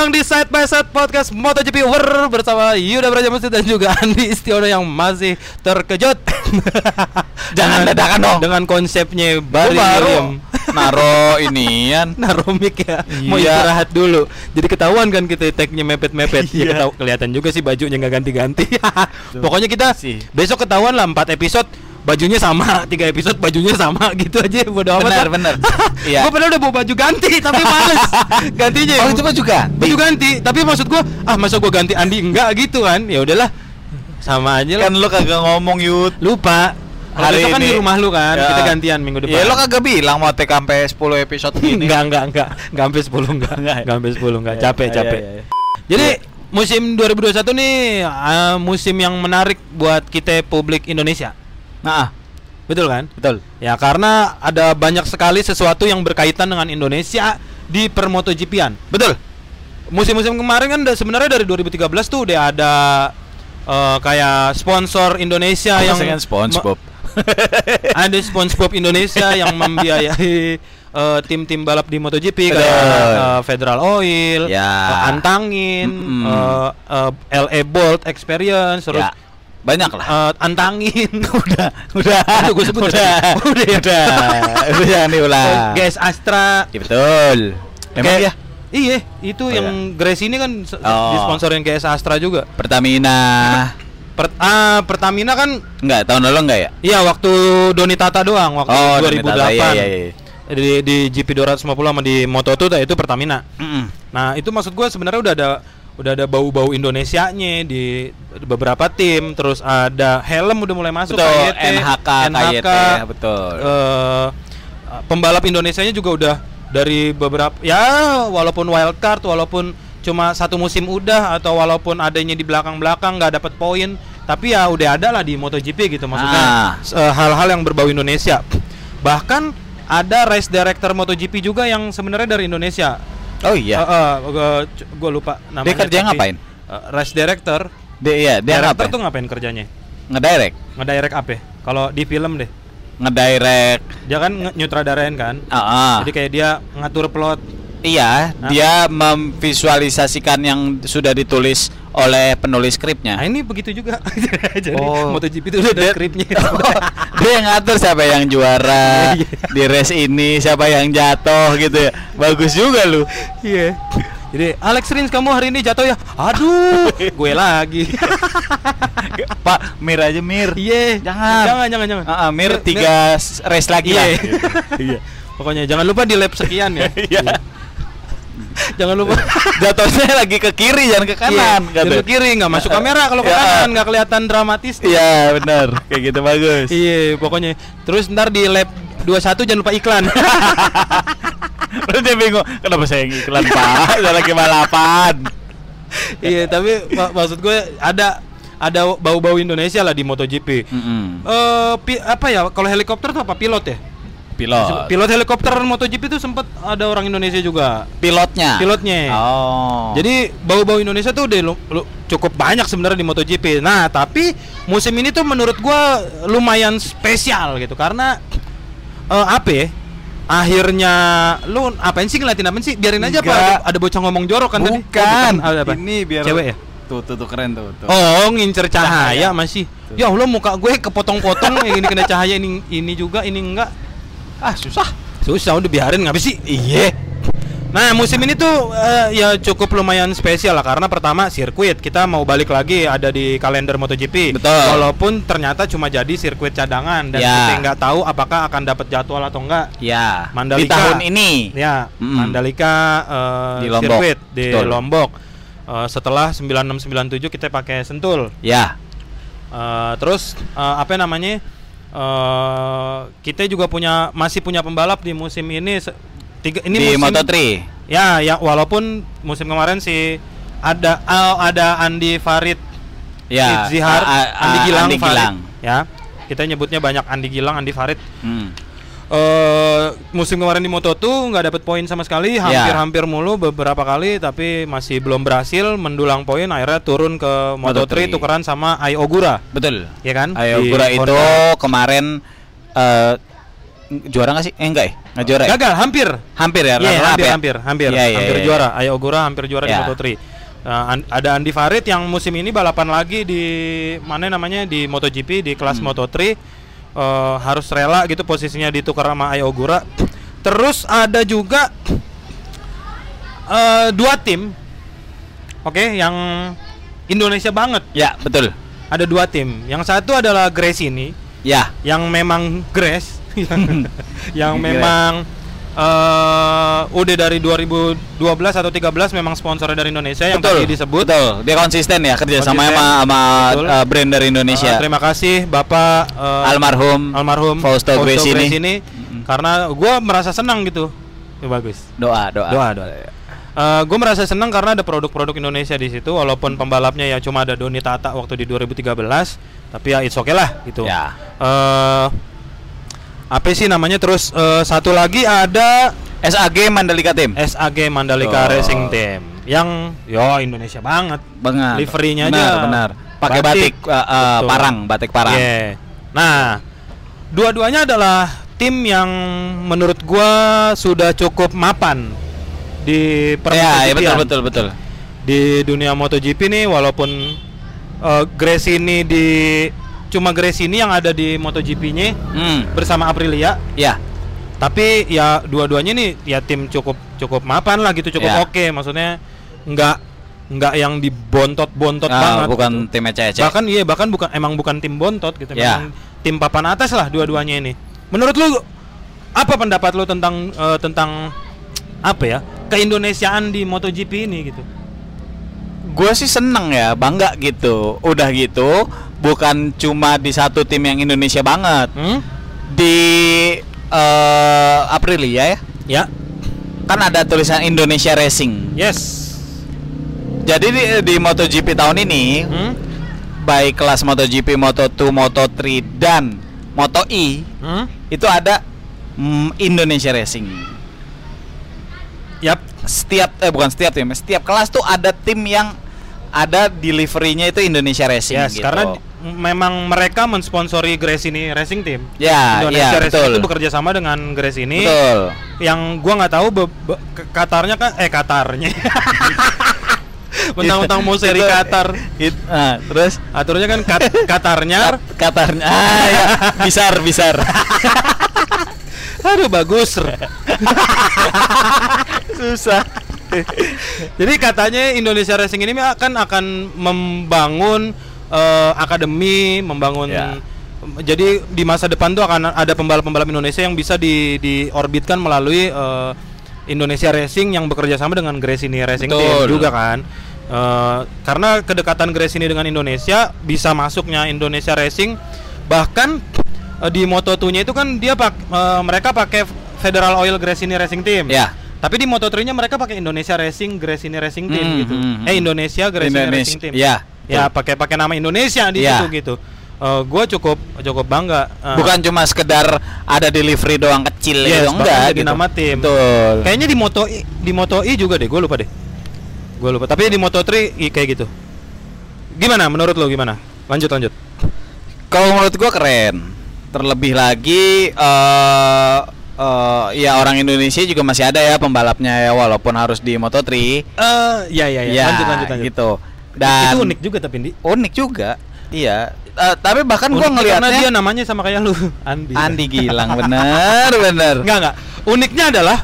datang di Side by Side Podcast MotoGP War bersama Yuda Brajamusti dan juga Andi Istiono yang masih terkejut. Jangan dadakan dong. Dengan konsepnya Barry baru naro inian Naruh mic ya Mau Iya. istirahat dulu Jadi ketahuan kan kita tagnya mepet-mepet Ya Iya. ketahu- kelihatan juga sih bajunya nggak ganti-ganti Pokoknya kita Sih. besok ketahuan lah 4 episode Bajunya sama, tiga episode bajunya sama gitu aja bodo amat Benar, lah. benar. Iya. Gue padahal udah bawa baju ganti tapi males. Gantinya Oh itu mah juga. baju ganti. Tapi maksud gua ah masa gua ganti Andi? Enggak gitu kan. Ya udahlah. Sama aja lah. Kan lu kagak ngomong Yud. Lupa. Hari besok kan ini- di rumah lu kan Ya. kita gantian minggu depan. Ya lo kagak bilang mau take sampai 10 episode gini. Enggak enggak enggak. Enggak sampai 10 enggak. Enggak ya? enggak sampai 10 enggak. Ya, capek ya, capek. jadi musim 2021 nih ah, musim yang menarik buat kita publik Indonesia Nah betul kan betul ya karena ada banyak sekali sesuatu yang berkaitan dengan Indonesia di permotoGP-an Betul musim-musim kemarin kan sebenarnya dari 2013 tuh udah ada eh, kayak sponsor Indonesia yang yang SpongeBob ma- ada SpongeBob Indonesia yang membiayai eh, tim-tim balap di MotoGP Betul. kayak eh, Federal Oil, Ya. eh, Antangin, Mm-mm. eh, eh, LA Bolt Experience, terus Ya banyak lah eh, Antangin, Udah Udah Aduh, gua sebut Udah. Udah ya? Udah Udah jangan diulang GS Astra, Ya betul Emang ya Iya, itu Oh, yang Grace ini kan Oh. disponsorin GS Astra juga. Pertamina Per- ah, Pertamina kan Enggak tahun lalu enggak ya iya waktu Doni Tata doang waktu Oh 2008. Donita, iya, iya, iya. Di di GP 250 sama di Moto2 tuh itu Pertamina. Mm-mm. Nah, itu maksud gue sebenarnya udah ada udah ada bau-bau Indonesianya di beberapa tim, terus ada helm udah mulai masuk Betul, KYT, NHK, KYT, betul. eh, pembalap Indonesianya juga udah dari beberapa ya walaupun wildcard walaupun cuma satu musim udah atau walaupun adanya di belakang-belakang nggak dapat poin tapi ya udah ada lah di MotoGP gitu maksudnya Ah. eh, hal-hal yang berbau Indonesia bahkan ada race director MotoGP juga yang sebenarnya dari Indonesia Oh iya. Gue lupa namanya Dia kerja tapi, ngapain? eh, race director. Dia iya dia director ngapain? tuh ngapain kerjanya? Ngedirect. Ngedirect apa? Kalau di film deh. Ngedirect. Dia kan nyutradarain kan? Ah, ah. jadi kayak dia ngatur plot Iya, Hah? dia memvisualisasikan yang sudah ditulis oleh penulis skripnya. nah ini begitu juga jadi Oh. MotoGP itu udah ada skripnya dia yang ngatur siapa yang juara Iya, iya. di race ini, siapa yang jatuh gitu ya. Bagus juga lu. iya jadi Alex Rins kamu hari ini jatuh ya aduh gue lagi Pak, Mir aja Mir. iya Jangan. jangan jangan jangan Ah, ah, Mir tiga race lagi lah. Iya. Iya. pokoknya jangan lupa di lap sekian ya Iya. jangan lupa Jatuhnya lagi ke kiri jangan ke kanan Iya, jangan ke kiri nggak masuk kamera kalau ke Ya. kanan nggak kelihatan dramatis Iya, benar. Kayak gitu bagus. iya pokoknya terus ntar di lap 21 jangan lupa iklan Terus dia bingung, kenapa saya yang iklan Pak? Saya lagi balapan. iya tapi mak- maksud gue ada ada bau-bau Indonesia lah di MotoGP Mm-mm. Eh, pi- apa ya kalau helikopter tuh apa pilot ya Pilot. pilot helikopter MotoGP itu sempat ada orang Indonesia juga Pilotnya. Pilotnya. Oh. jadi bau-bau Indonesia tuh udah lu- lu- cukup banyak sebenarnya di MotoGP nah tapi musim ini tuh menurut gua lumayan spesial gitu karena eh, apa ya akhirnya lu apain sih ngeliatin apa sih biarin aja apa Enggak. ada, ada bocah ngomong jorok kan tadi Oh, bukan. apa Ini biar cewek ya Tuh, tuh, tuh keren tuh. tuh. Oh, ngincer cahaya Cahaya. masih. Ya Allah muka gue kepotong-potong yang ini kena cahaya ini ini juga ini enggak. Ah, susah. Susah udah biarin nggak sih? Iya. Nah, musim ini tuh eh, ya cukup lumayan spesial lah karena pertama sirkuit kita mau balik lagi ada di kalender MotoGP. Betul. Walaupun ternyata cuma jadi sirkuit cadangan dan Ya. kita nggak tahu apakah akan dapat jadwal atau enggak. Ya. Mandalika. Di tahun ini. Ya, Mm-mm. Mandalika eh, Di Lombok. sirkuit di Betul. Lombok. Eh, setelah 9697 kita pakai Sentul. Ya. Eh, terus eh, apa namanya? Eh kita juga punya masih punya pembalap di musim ini tiga ini di musim, Moto3. Ya, ya walaupun musim kemarin sih ada oh, ada Andi Farid, Ya. Zihar, A- a- Andi a- Gilang, Andi Farid. Gilang. Ya. Kita nyebutnya banyak Andi Gilang, Andi Farid. Hmm. Eh musim kemarin di Moto2 nggak dapat poin sama sekali, Ya. hampir-hampir mulu beberapa kali tapi masih belum berhasil mendulang poin akhirnya turun ke Moto3 Moto3. tukeran sama Ai Ogura, Betul. ya kan? Ayo Di Gura itu Honda. kemarin eh juara nggak sih? Eh enggak ya? Nggak juara ya? Gagal, hampir. Hampir ya, Iya, up hampir, ya? hampir, hampir, Iya, iya, hampir iya, juara. iya. Ayo Ogura hampir juara di Ya. Moto3. Uh, an- ada Andi Farid yang musim ini balapan lagi di mana namanya di MotoGP di kelas Hmm. Moto3 uh, harus rela gitu posisinya ditukar sama Ayo Ogura. Terus ada juga uh, dua tim, oke, yang Indonesia banget. Ya, betul. Ada dua tim. Yang satu adalah Grace ini, Ya. yang memang Grace, yang, yang memang eh udah dari 2012 atau 13 memang sponsornya dari Indonesia yang betul. tadi disebut. Betul. Dia konsisten ya kerja sama sama, uh, brand dari Indonesia. Eh, terima kasih Bapak eh, Almarhum almarhum Fausto Gresini. Gresini, karena gue merasa senang gitu. Ya, bagus. Doa, doa. Doa, doa. gue merasa senang karena ada produk-produk Indonesia di situ walaupun pembalapnya ya cuma ada Doni Tata waktu di 2013 tapi ya it's okay lah gitu. Ya. Eh, apa sih namanya terus eh, satu lagi ada SAG Mandalika Team. SAG Mandalika Oh. Racing Team yang yo Indonesia banget. Banget. Liverynya aja benar. Pakai batik. batik, uh, uh, parang, batik parang. Iya. Nah, dua-duanya adalah tim yang menurut gua sudah cukup mapan di Ya, ya betul betul betul. Di dunia MotoGP nih walaupun uh, Grace ini di cuma Grace ini yang ada di MotoGP-nya Hmm. bersama Aprilia Ya. tapi ya dua-duanya nih ya tim cukup cukup mapan lah gitu cukup Ya. oke maksudnya nggak nggak yang dibontot-bontot Ah, banget bukan gitu. tim ece-ece. bahkan iya bahkan bukan emang bukan tim bontot gitu Ya. memang tim papan atas lah dua-duanya ini menurut lu apa pendapat lu tentang eh, tentang apa ya keindonesiaan di MotoGP ini gitu gue sih seneng ya bangga gitu udah gitu bukan cuma di satu tim yang Indonesia banget hmm? di eh Aprilia ya ya kan ada tulisan Indonesia Racing yes jadi di, di MotoGP tahun ini hmm? baik kelas MotoGP Moto2 Moto3 dan Moto E Hmm? itu ada mm, Indonesia Racing Yap. setiap eh bukan setiap tim setiap kelas tuh ada tim yang ada deliverynya itu Indonesia Racing Yes, gitu. karena memang mereka mensponsori Grace ini Racing Team. ya Indonesia ya Racing betul itu bekerja sama dengan Grace ini. betul Yang gua nggak tahu be- Qatarnya kan eh Qatarnya. Mentang-mentang mau seri Qatar. it- nah, terus Aturnya kan Kat- Qatarnya. Qatarnya ah, ya. bisar bisar Aduh bagus. susah Jadi katanya Indonesia Racing ini akan akan membangun eh, akademi, membangun Ya. jadi di masa depan tuh akan ada pembalap-pembalap Indonesia yang bisa di diorbitkan melalui eh, Indonesia Racing yang bekerja sama dengan Gresini Racing Team Betul. juga kan. Eh, karena kedekatan Gresini dengan Indonesia bisa masuknya Indonesia Racing bahkan eh, di Moto2-nya itu kan dia pak eh, mereka pakai Federal Oil Gresini Racing Team. ya Tapi di Moto3-nya mereka pakai Indonesia Racing Gresini Racing Team Hmm, gitu. hmm, hmm. Eh Indonesia Gresini Indonesia Racing Team. ya Ya pakai pakai nama Indonesia di Ya. situ gitu. gue cukup cukup bangga. Eh, bukan cuma sekedar ada delivery doang kecil Yes, gitu bahkan enggak jadi gitu. nama tim. betul Kayaknya di Moto I, di Moto I juga deh, gue lupa deh. Gue lupa. Tapi di Moto3 i- kayak gitu. Gimana menurut lo gimana? Lanjut lanjut. Kalau menurut gua keren. Terlebih lagi eh eh, ya orang Indonesia juga masih ada ya pembalapnya ya walaupun harus di Moto3. Eh, ya ya ya. Ya, Lanjut lanjut lanjut. gitu. Dan itu unik juga tapi Di. unik juga. Iya. Eh, tapi bahkan gua Unik karena dia ngelihatnya namanya sama kayak lu, Andi. Andi Gilang bener bener. Enggak enggak. Uniknya adalah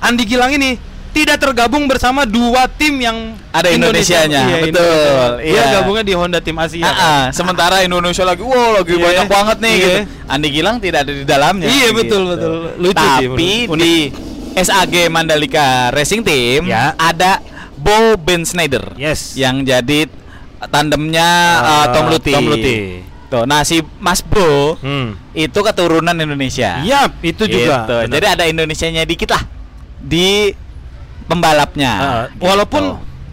Andi Gilang ini tidak tergabung bersama dua tim yang Ada Indonesianya, Iya, betul, Indonesia. Dia iya. gabungnya di Honda tim Asia. Ah, sementara Indonesia lagi, wow lagi Iya, banyak banget nih iya. gitu. Andi Gilang tidak ada di dalamnya. Iya, gitu. betul, betul. Lucu sih, Tapi unik. di SAG Mandalika Racing Team Ya. ada Bo Ben Snyder. Yes. Yang jadi tandemnya Ah, uh, Tom Luthi. Tom Luthi. Tuh, nah si Mas Bo Hmm. itu keturunan Indonesia. Iya, itu juga. Gitu. benar. Jadi ada Indonesianya dikit lah di pembalapnya. Ah, gitu. walaupun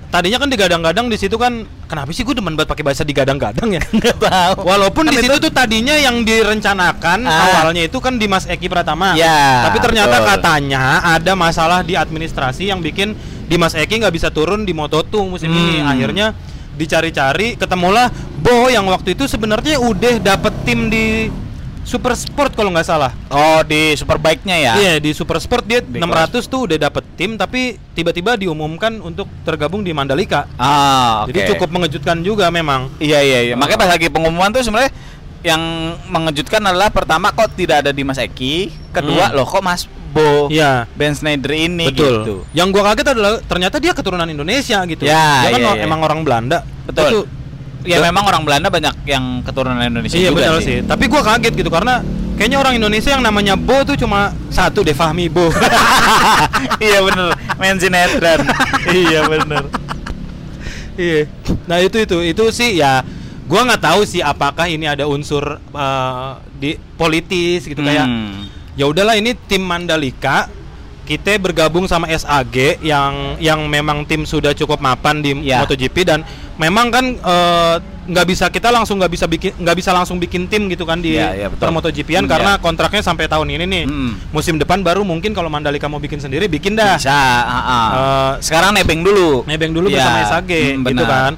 tadinya kan digadang-gadang di situ kan kenapa sih gue demen banget pakai bahasa digadang-gadang ya? nggak tahu. Walaupun Kan di situ itu- tuh tadinya yang direncanakan Ah. awalnya itu kan Dimas Eki Pratama. Ya, Tapi ternyata betul. katanya ada masalah di administrasi yang bikin Dimas Eki nggak bisa turun di Moto2 musim ini. Hmm. Akhirnya dicari-cari ketemulah Bo yang waktu itu sebenarnya udah dapet tim di Super Sport kalau nggak salah. Oh, di Superbike-nya ya. Iya di Super Sport dia Di 600 tuh udah dapet tim tapi tiba-tiba diumumkan untuk tergabung di Mandalika. Ah, oke. Jadi cukup mengejutkan juga memang. Iya iya iya. Makanya pas lagi pengumuman tuh sebenarnya yang mengejutkan adalah pertama kok tidak ada di Mas Eki, kedua Hmm. loh kok Mas Bo Iya. Ben Snyder ini Betul. gitu. Yang gua kaget adalah ternyata dia keturunan Indonesia gitu. Ya, dia kan o- iya. emang orang Belanda. Betul. Itu, Ya Be- memang orang Belanda banyak yang keturunan Indonesia iya juga betul sih. Tapi gua kaget gitu karena kayaknya orang Indonesia yang namanya Bo tuh cuma satu deh Fahmi Bo. iya bener, main sinetron. iya bener. Iya. Nah itu itu itu sih ya gua nggak tahu sih apakah ini ada unsur eh, di politis gitu kayak Hmm. Ya udahlah ini tim Mandalika kita bergabung sama SAG yang yang memang tim sudah cukup mapan di Ya. MotoGP dan memang kan eh, nggak bisa kita langsung nggak bisa bikin nggak bisa langsung bikin tim gitu kan di Ya, ya, per MotoGP-an Hmm, karena ya. kontraknya sampai tahun ini nih Hmm. musim depan baru mungkin kalau Mandalika mau bikin sendiri bikin dah Bisa, ah, ah. Eh, Sekarang nebeng dulu. nebeng dulu Iya, bersama SAG hmm, gitu kan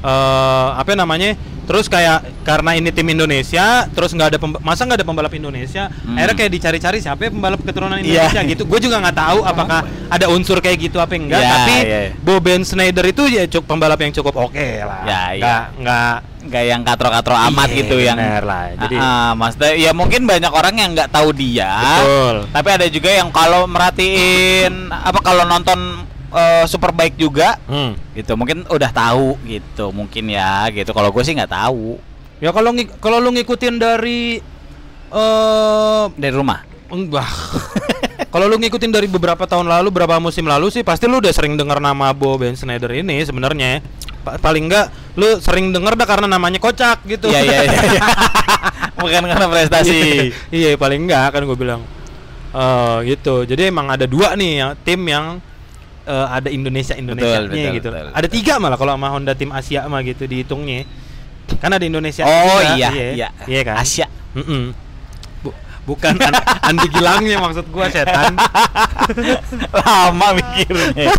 eh apa namanya terus kayak karena ini tim Indonesia terus nggak ada masa nggak ada pembalap Indonesia Hmm. akhirnya kayak dicari-cari siapa ya pembalap keturunan Iya. Indonesia gitu gue juga nggak tahu apakah ada unsur kayak gitu apa enggak Iya, tapi iya. Bo Ben Snyder itu ya cukup pembalap yang cukup oke lah Ya, iya. nggak nggak nggak yang katro-katro amat Iya, gitu yang lah. Jadi- Ah, ah, maksudnya ya mungkin banyak orang yang nggak tahu dia Betul. tapi ada juga yang kalau merhatiin apa kalau nonton eh, Superbike juga hmm. gitu mungkin udah tahu gitu mungkin ya gitu kalau gue sih nggak tahu ya kalau kalau lu ngikutin dari eh dari rumah Enggak. Kalau lu ngikutin dari beberapa tahun lalu, berapa musim lalu sih pasti lu udah sering dengar nama Bo Ben Snyder ini sebenarnya. Pa- paling enggak lu sering denger dah karena namanya kocak gitu. iya iya iya iya. bukan karena prestasi iya, paling enggak kan gue bilang. Eh gitu. Jadi emang ada dua nih yang tim yang eh, ada Indonesia Indonesia Betul, betul, gitu. betul, ada betul. tiga malah kalau sama Honda tim Asia mah gitu dihitungnya. Kan ada Indonesia. oh juga, iya iya Iya kan? Asia Mm-mm. Bu- bukan An- Andi Gilangnya maksud gua setan. lama mikirnya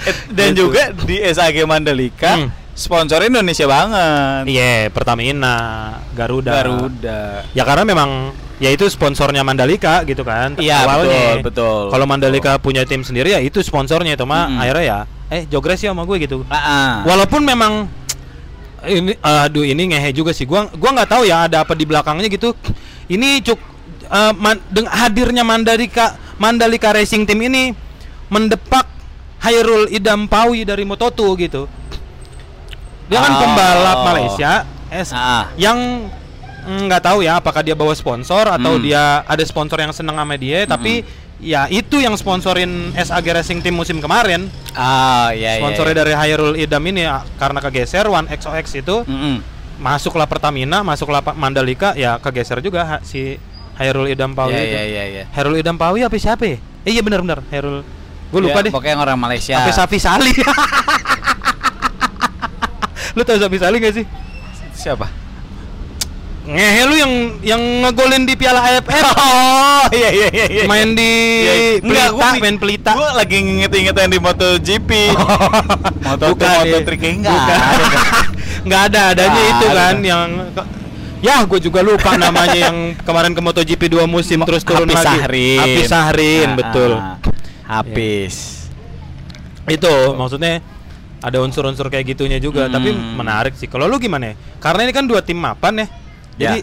Eh, dan Gitu. juga di SAG Mandalika Hmm. Sponsor Indonesia banget Iya, Pertamina, Garuda. Garuda Ya karena memang ya itu sponsornya Mandalika gitu kan. Iya, awalnya. betul, betul. Kalau Mandalika punya tim sendiri ya itu sponsornya itu mah Mm-mm. akhirnya ya eh jogres ya sama gue gitu. Ah, ah. Walaupun memang ini aduh ini ngehe juga sih. Gua gua nggak tahu ya ada apa di belakangnya gitu. Ini cuk eh, man- deng- hadirnya Mandalika Mandalika Racing Team ini mendepak Hairul Idam Pawi dari Moto2 gitu. Dia kan Oh. pembalap Malaysia es Ah. yang mm, nggak tahu ya apakah dia bawa sponsor atau Hmm. dia ada sponsor yang seneng sama dia tapi ya itu yang sponsorin SAG Racing Team musim kemarin Ah, iya, iya, sponsornya iya. dari Hairul Idam ini ah, karena kegeser One XOX itu Mm-mm. masuklah Pertamina masuklah Mandalika ya kegeser juga ha- si Hairul Idam Pawi Iya, itu iya, iya, iya. Hairul Idam Pawi apa siapa ya? Eh, iya benar-benar Hairul gue lupa Ya, deh Pokoknya orang Malaysia. apa Safi Sali lu tau Safi Sali gak sih Siapa? ngehe lu yang yang ngegolin di Piala AFF Oh, iya iya iya iya. main di Iya, iya. Enggak, Pelita, gua mi- main Pelita. Gua lagi nginget-inget yang di MotoGP. Moto Bukan, Moto iya. Trick enggak. Bukan. Nggak ada, adanya Nggak itu kan ada. yang Ya, gue juga lupa namanya yang kemarin ke MotoGP dua musim terus turun Hafiz lagi. Sahrin. Hafiz Sahrin, Ah, betul. ah. Habis. Itu maksudnya ada unsur-unsur kayak gitunya juga, Hmm. tapi menarik sih. Kalau lu gimana ya? Karena ini kan dua tim mapan ya. Jadi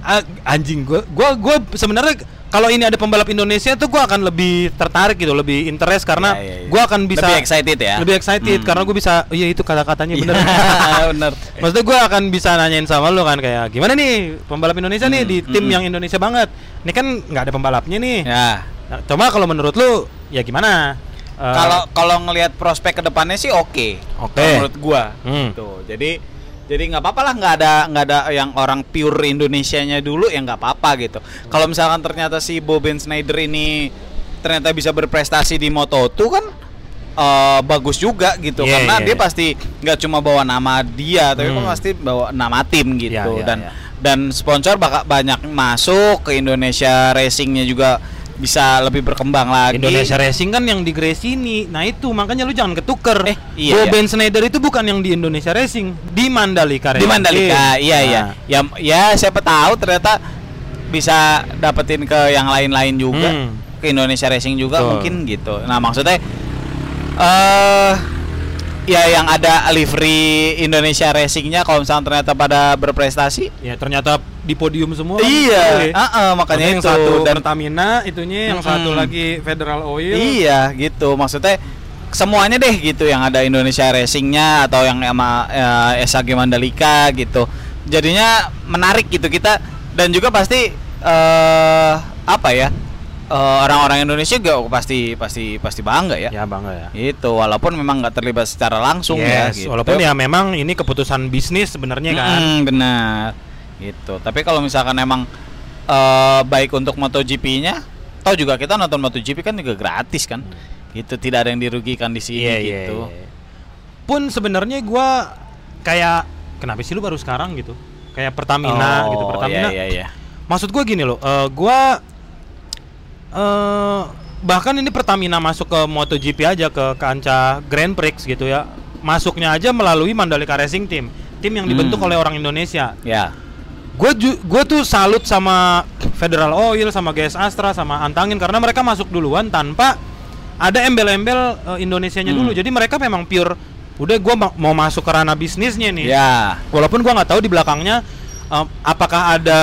a- anjing gua gua gua sebenarnya kalau ini ada pembalap Indonesia tuh gua akan lebih tertarik gitu, lebih interest karena Ya, ya, ya. gua akan bisa Lebih excited ya? Lebih excited Hmm. karena gua bisa oh iya itu kata-katanya bener. Iya, bener. Maksudnya gue akan bisa nanyain sama lu kan kayak gimana nih pembalap Indonesia nih Hmm, di tim hmm. yang Indonesia banget. Ini kan nggak ada pembalapnya nih. Ya. Nah, coba kalau menurut lu ya gimana? Eh, Kalau kalau ngelihat prospek ke depannya sih oke. Oke. Kalau Menurut gua. Hmm. Tuh. Jadi jadi nggak apa-apa lah nggak ada nggak ada yang orang pure Indonesianya dulu ya nggak apa-apa gitu. Kalau misalkan ternyata si Boben Snyder ini ternyata bisa berprestasi di Moto2 kan eh, bagus juga gitu Iya, karena iya, dia iya. pasti nggak cuma bawa nama dia tapi Hmm. pasti bawa nama tim gitu Iya, iya, dan iya. dan sponsor bakal banyak masuk ke Indonesia racingnya juga bisa lebih berkembang lagi. Indonesia Racing kan yang di Gresini. Nah itu makanya lu jangan ketuker. Eh, iya, Boben Schneider itu bukan yang di Indonesia Racing, di Mandalika di Racing. Mandalika, iya iya. Nah, Ya ya siapa tahu ternyata bisa dapetin ke yang lain-lain juga. Hmm. Ke Indonesia Racing juga Betul. mungkin gitu. Nah, maksudnya eh ya yang ada livery Indonesia Racingnya kalau misalnya ternyata pada berprestasi Ya ternyata di podium semua. kan. Iya, Boleh. Heeh, makanya yang itu. satu dan Pertamina itunya, yang satu lagi Federal Oil. Iya gitu maksudnya semuanya deh gitu yang ada Indonesia Racingnya atau yang sama eh, SAG Mandalika gitu jadinya menarik gitu kita dan juga pasti eh apa ya eh, orang-orang Indonesia juga pasti pasti pasti bangga ya Ya bangga ya. itu walaupun memang nggak terlibat secara langsung ya Yes, gitu. walaupun ya memang ini keputusan bisnis sebenarnya kan. Mm, benar gitu tapi kalau misalkan emang eh, baik untuk MotoGP-nya tau juga kita nonton MotoGP kan juga gratis kan gitu tidak ada yang dirugikan di sini Iya, iya, gitu iya. Pun sebenarnya gua kayak kenapa sih lu baru sekarang gitu? Kayak Pertamina gitu. Oh, Pertamina. iya, iya, iya. Maksud gua gini loh, eh, gua eh bahkan ini Pertamina masuk ke MotoGP aja ke kancah Grand Prix gitu ya. Masuknya aja melalui Mandalika Racing Team, tim yang dibentuk Hmm. oleh orang Indonesia. ya Gue gue tuh salut sama Federal Oil, sama GS Astra, sama Antangin karena mereka masuk duluan tanpa ada embel-embel eh, Indonesianya Hmm. dulu. Jadi mereka memang pure udah gue mau masuk ke ranah bisnisnya nih. ya Walaupun gua nggak tahu di belakangnya eh, apakah ada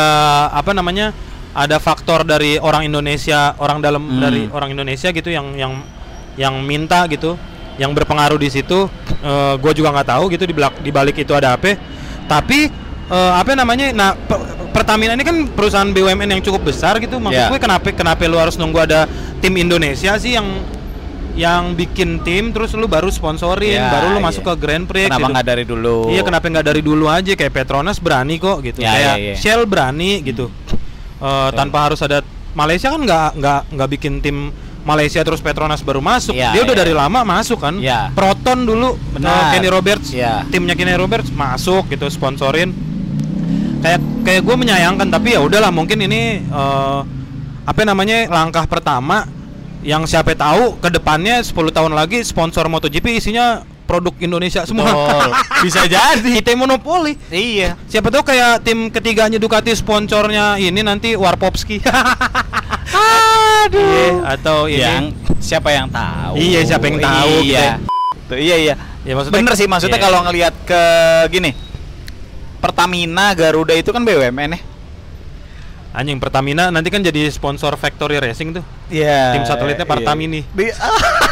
apa namanya ada faktor dari orang Indonesia, orang dalam Hmm. dari orang Indonesia gitu yang yang yang minta gitu, yang berpengaruh di situ. Eh, gua juga nggak tahu gitu di belak di balik itu ada apa. Tapi eh, apa namanya? Nah, Pe- Pertamina ini kan perusahaan BUMN yang cukup besar gitu. Maksud Ya. gue kenapa kenapa lu harus nunggu ada tim Indonesia sih yang yang bikin tim terus lu baru sponsorin, Ya, baru lu iya. masuk ke Grand Prix kenapa gitu. nggak dari dulu Iya kenapa nggak dari dulu aja kayak Petronas berani kok gitu Ya, kayak ya, ya. Shell berani gitu Eh, tanpa harus ada Malaysia kan nggak nggak nggak bikin tim Malaysia terus Petronas baru masuk Ya, dia udah ya. dari lama masuk kan Ya. Proton dulu Benar. eh, Kenny Roberts Ya. timnya Kenny Roberts masuk gitu sponsorin kayak kayak gue menyayangkan tapi ya udahlah mungkin ini eh, apa namanya langkah pertama yang siapa tahu ke depannya 10 tahun lagi sponsor MotoGP isinya produk Indonesia semua. Betul. Bisa jadi. Kita monopoli. iya Siapa tahu kayak tim ketiganya Ducati sponsornya ini nanti Warpopski. Aduh. atau ini. yang siapa yang tahu Iya, siapa yang tahu, iya Tuh, iya iya Ya, maksudnya- bener sih maksudnya Iya. kalau ngelihat ke gini Pertamina Garuda itu kan BUMN ya Anjing Pertamina nanti kan jadi sponsor Factory Racing tuh. Iya. Tim satelitnya iya. Pertamini. Di-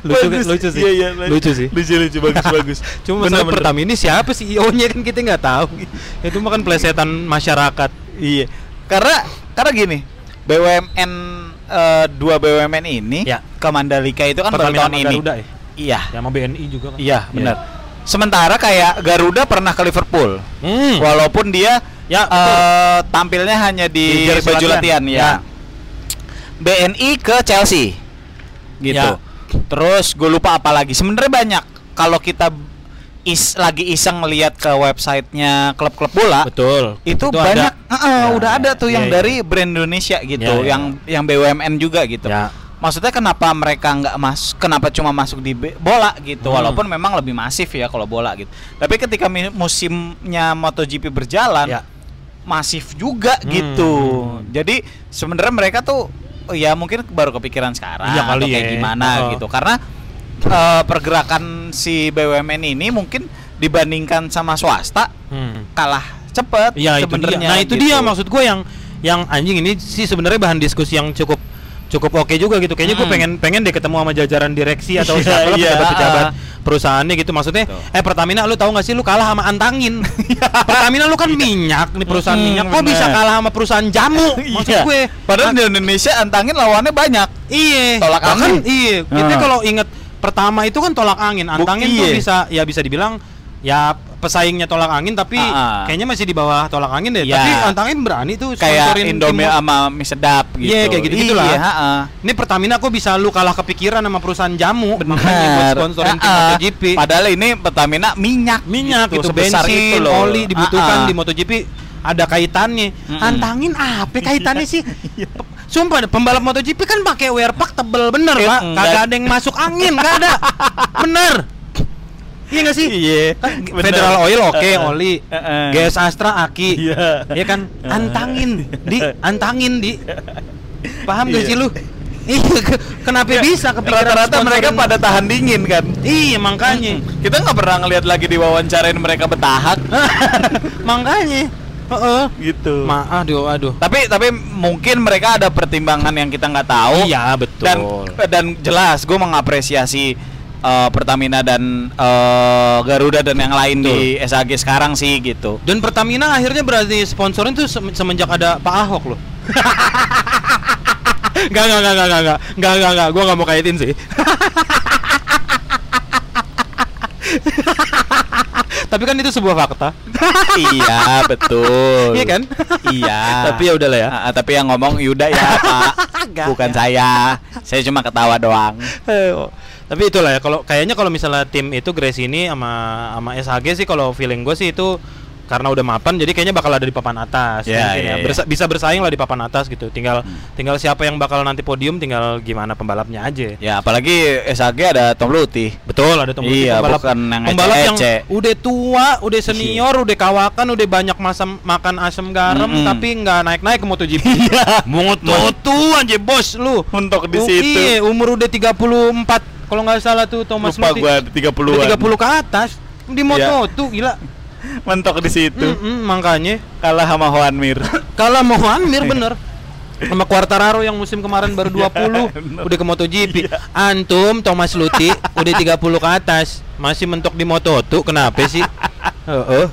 Lucu Bagus. lucu sih. Iya, iya, lucu sih. lucu lucu bagus bagus Cuma Bener, masalah bener. Pertamini siapa sih IO-nya kan kita nggak tahu. Itu mah kan plesetan masyarakat. iya karena karena gini BUMN eh, dua BUMN ini Ya. ke Mandalika itu kan baru Pertamina tahun ini Garuda ya. iya Ya sama BNI juga kan. iya benar sementara kayak Garuda pernah ke Liverpool Hmm. walaupun dia Ya, eh, tampilnya hanya di, Di baju latihan. latihan, Ya. ya. BNI ke Chelsea gitu Ya. Terus gue lupa apa lagi sebenarnya banyak kalau kita is lagi iseng ngelihat ke websitenya klub-klub bola Betul. itu, ada. banyak Heeh, Ya, udah ada tuh ya, yang ya. dari brand Indonesia gitu Ya, ya. yang yang BUMN juga gitu Ya. maksudnya kenapa mereka nggak masuk kenapa cuma masuk di bola gitu Hmm. walaupun memang lebih masif ya kalau bola gitu tapi ketika musimnya MotoGP berjalan Ya. masif juga Hmm. gitu jadi sebenarnya mereka tuh ya mungkin baru kepikiran sekarang Iya kali atau kayak ya. gimana Heeh. gitu karena eh, pergerakan si BUMN ini mungkin dibandingkan sama swasta Hmm. kalah cepet dia. sebenarnya Nah itu gitu. dia maksud gue yang yang anjing ini sih sebenarnya bahan diskusi yang cukup cukup oke juga gitu. Kayaknya gue Hmm. pengen pengen deh ketemu sama jajaran direksi atau Iya, siapa lah iya, pejabat-pejabat ah. perusahaannya gitu. Maksudnya Betul. eh Pertamina lu tahu nggak sih lu kalah sama Antangin. Pertamina lu kan minyak nih perusahaan Hmm, minyak. Kok bisa kalah sama perusahaan jamu? Maksud Iya. gue. Padahal Ah, di Indonesia antangin lawannya banyak. Iya. Tolak angin. Iya. Kita Ah. kalau inget pertama itu kan tolak angin. Antangin tuh iya. bisa ya bisa dibilang ya pesaingnya tolak angin tapi Ah, ah. kayaknya masih di bawah tolak angin deh. Ya. Tapi Antangin berani tuh Kayak Indomie tim- sama mie sedap gitu. Iya, kayak gitu-gitu lah. Iya, heeh. Ini Pertamina kok bisa lu kalah kepikiran sama perusahaan jamu makanya buat Benar. sponsorin tim Heeh. MotoGP. Padahal ini Pertamina minyak minyak gitu, itu bensin, itu loh. oli dibutuhkan Heeh. di MotoGP ada kaitannya. Mm-mm. Antangin apa kaitannya sih? Sumpah pembalap MotoGP kan pakai wear pack tebel bener, Pak. enggak. Kagak ada yang masuk angin, enggak ada. bener. Iya gak sih? Iya. Kan bener. Federal Oil oke, Heeh. oli. Heeh. GS Astra aki. Iya. Iya kan? Antangin, di antangin di. Paham gak Iya. sih lu? Iya, ke- kenapa bisa kepikiran Rata-rata mereka pada tahan dingin kan. Iya, makanya. Kita nggak pernah ngelihat lagi diwawancarain mereka betahak makanya. Heeh. gitu. Ma aduh, aduh. tapi tapi mungkin mereka ada pertimbangan yang kita nggak tahu. Iya, betul. Dan dan jelas gue mengapresiasi uh, Pertamina dan uh, Garuda dan yang lain Betul. di SAG sekarang sih gitu. Dan Pertamina akhirnya berarti sponsorin tuh semenjak ada Pak Ahok loh. Gak, gak, gak, gak, gak, gak, gak, gak, gak, gue gak mau kaitin sih. Tapi kan itu sebuah fakta. iya betul. Iya kan? Iya. Tapi ya udahlah ya. Ah, tapi yang ngomong Yuda ya Pak, bukan saya. Saya cuma ketawa doang. Eh, oh. Tapi itulah ya kalau kayaknya kalau misalnya tim itu Grace ini sama sama SHG sih kalau feeling gue sih itu karena udah mapan jadi kayaknya bakal ada di papan atas Ya, mungkin ya, ya. ya. Bersa- bisa bersaing lah di papan atas gitu. Tinggal tinggal siapa yang bakal nanti podium tinggal gimana pembalapnya aja. Ya apalagi SAG ada Tom Luti. Betul ada Tom Luti, Iya, pembalap, bukan yang pembalap yang ece-ece. udah tua, udah senior, udah kawakan, udah banyak masa makan asam garam Mm-mm. tapi nggak naik-naik ke MotoGP. Iya. Moto aja bos lu. Untuk di situ. Iya, umur udah 34 kalau nggak salah tuh Thomas Lupa Luthi. gua ada 30-an. Udah 30 ke atas di Moto tuh gila. Mentok di situ. Mm-mm, makanya Kalah sama Juan Mir. kalau mau Mir bener sama Quartararo yang musim kemarin baru 20 udah ke MotoGP. Antum Thomas Luthi udah 30 ke atas masih mentok di Moto2 kenapa sih? Heeh.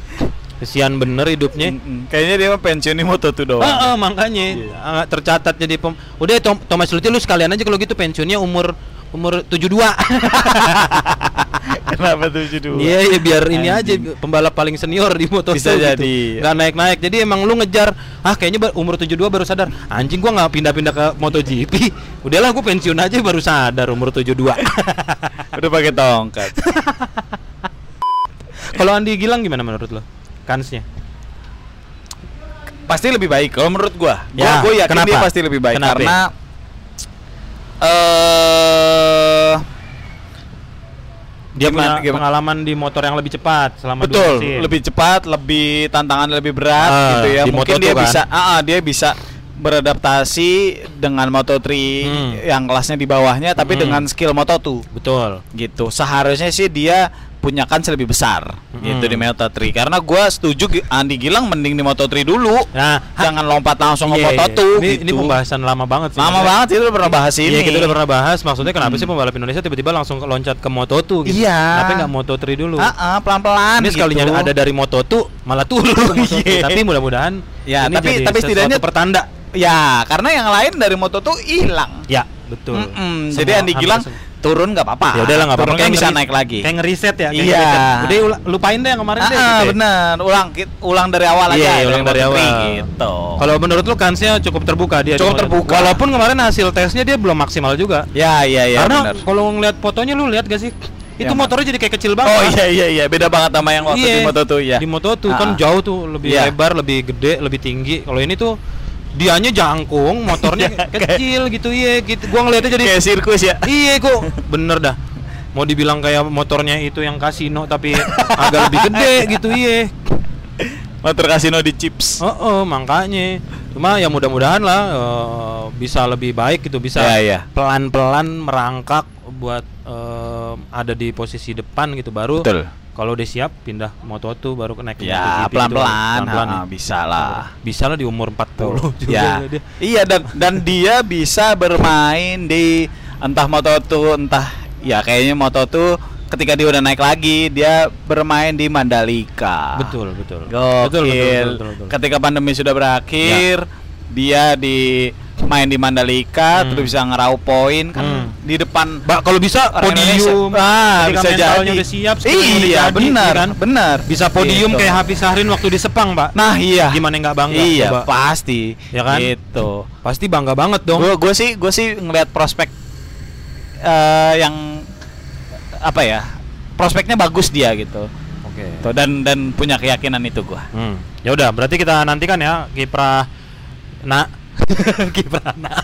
Kesian bener hidupnya. Mm-mm. Kayaknya dia mah pensiun di moto tuh doang. Heeh, makanya ah, tercatat jadi pem udah Tom- Thomas Luthi lu sekalian aja kalau gitu pensiunnya umur umur 72. Kenapa tuh dua? Iya, iya biar ini aja Anjing. pembalap paling senior di moto Bisa jadi. Nggak naik-naik. Jadi emang lu ngejar, ah kayaknya umur 72 baru sadar, anjing gua nggak pindah-pindah ke MotoGP. Udahlah gua pensiun aja baru sadar umur 72. Udah pakai tongkat. Kalau Andi Gilang gimana menurut lo? Kansnya? pasti lebih baik kalau menurut gua. Gua, Ya, gua yakin kenapa? dia pasti lebih baik Kenapa? karena eh Dia Gimana- gimana? pengalaman di motor yang lebih cepat selama dua betul musim. lebih cepat lebih tantangan lebih berat Ah, gitu ya di mungkin Moto2 dia kan? bisa ah, ah, dia bisa beradaptasi dengan Moto3 Hmm. yang kelasnya di bawahnya tapi Hmm. dengan skill Moto2 Betul. gitu seharusnya sih dia punya kans lebih besar gitu Hmm. di Moto3 karena gua setuju Andi Gilang mending di Moto3 dulu Nah, jangan lompat langsung ke Iya, iya. Moto2 Ini, gitu ini pembahasan lama banget sih. lama banget sih lu pernah bahas ini Iya kita udah pernah bahas maksudnya kenapa Hmm. sih pembalap Indonesia tiba-tiba langsung loncat ke Moto2 gitu. Iya. Tapi nggak Moto3 dulu. Ah, pelan-pelan Ini sekalinya gitu. ada dari Moto2 malah turun Moto2. Iya. Tapi mudah-mudahan Ya, ini tapi- jadi tapi setidaknya- pertanda. Ya, karena yang lain dari Moto2 hilang. Ya, betul. Mm-mm, Semua Jadi Andi Gilang. Turun nggak apa-apa. Ya udahlah nggak apa-apa kan bisa naik lagi. Kayak ngeriset ya, kayak Iya. Udah lupain deh yang kemarin Ah, deh. ah, gitu ya. bener. Ulang ulang dari awal aja. Iya, ulang dari Moto3 awal. Gitu. Kalau menurut lu kansnya cukup terbuka dia. Cukup terbuka. Walaupun kemarin hasil tesnya dia belum maksimal juga. ya, iya, iya, Karena kalau ngeliat fotonya lu lihat gak sih? Itu Yang motornya jadi kayak kecil banget. Oh iya iya iya, beda banget sama yang waktu di Moto2 ya. Di Moto tuh Ah. kan jauh tuh lebih Iya. lebar, lebih gede, lebih tinggi. Kalau ini tuh dianya jangkung, motornya Iya, kecil gitu iya gitu. Gua ngeliatnya jadi Kayak sirkus ya. iya kok bener dah. Mau dibilang kayak motornya itu yang kasino tapi agak lebih gede gitu iya. Motor kasino di chips. Oh, oh, makanya. Cuma ya mudah-mudahan lah eh, bisa lebih baik gitu, bisa Iya, iya. pelan-pelan merangkak buat eh, ada di posisi depan gitu baru. Betul. Kalau udah siap pindah Moto2 baru naik Ya, pelan-pelan. Ah, ya. bisa lah. Bisa lah di umur 40 juga ya. dia. Iya dan dan dia bisa bermain di entah Moto2 entah ya kayaknya Moto2 ketika dia udah naik lagi dia bermain di Mandalika. Betul, betul. Gokil. Betul, betul, betul, betul, betul. Ketika pandemi sudah berakhir, dia di main di Mandalika Hmm. terus bisa ngeraup poin kan Hmm. di depan Mbak kalau bisa podium. Indonesia. Ah, Ketika bisa jadi. udah siap, Iya, jadi, benar, ya kan? benar. Bisa podium Gitu. kayak Hafiz Sahrin waktu di Sepang, Pak. Nah, iya. Gimana nggak bangga? Iya, coba? pasti. Ya kan? Gitu. Pasti bangga banget dong. Gue gue sih gue sih ngelihat prospek eh yang apa ya? Prospeknya bagus dia gitu. Oke. Tuh, dan dan punya keyakinan itu gua. Hmm. Ya udah, berarti kita nantikan ya kiprah nak kiprah nak.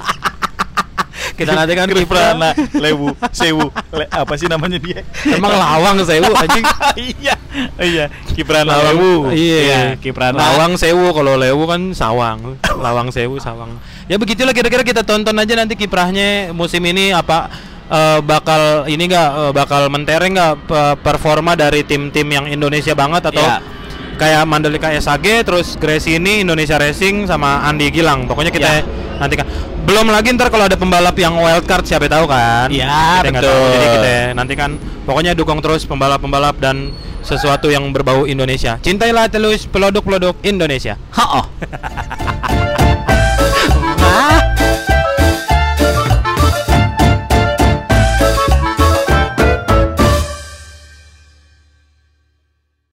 kita nantikan kiprah nak. Lewu, Sewu, le- apa sih namanya dia? Emang lawang sewu anjing. iya, iya, Kiprana Lawang Lewu. Iya, Kiprana. Lawang sewu kalau lewu kan sawang. Lawang sewu sawang. Ya begitulah kira-kira kita tonton aja nanti kiprahnya musim ini apa eh, bakal ini enggak bakal mentereng nggak pe- performa dari tim-tim yang Indonesia banget atau Iya. Kayak Mandalika SAG terus Gracie ini Indonesia Racing sama Andi Gilang. Pokoknya kita Iya. nantikan. Belum lagi ntar kalau ada pembalap yang wild card siapa tahu kan. Iya, nggak betul. tahu. Jadi kita nantikan pokoknya dukung terus pembalap-pembalap dan sesuatu yang berbau Indonesia. Cintailah terus pelodok-pelodok Indonesia. Ha-oh.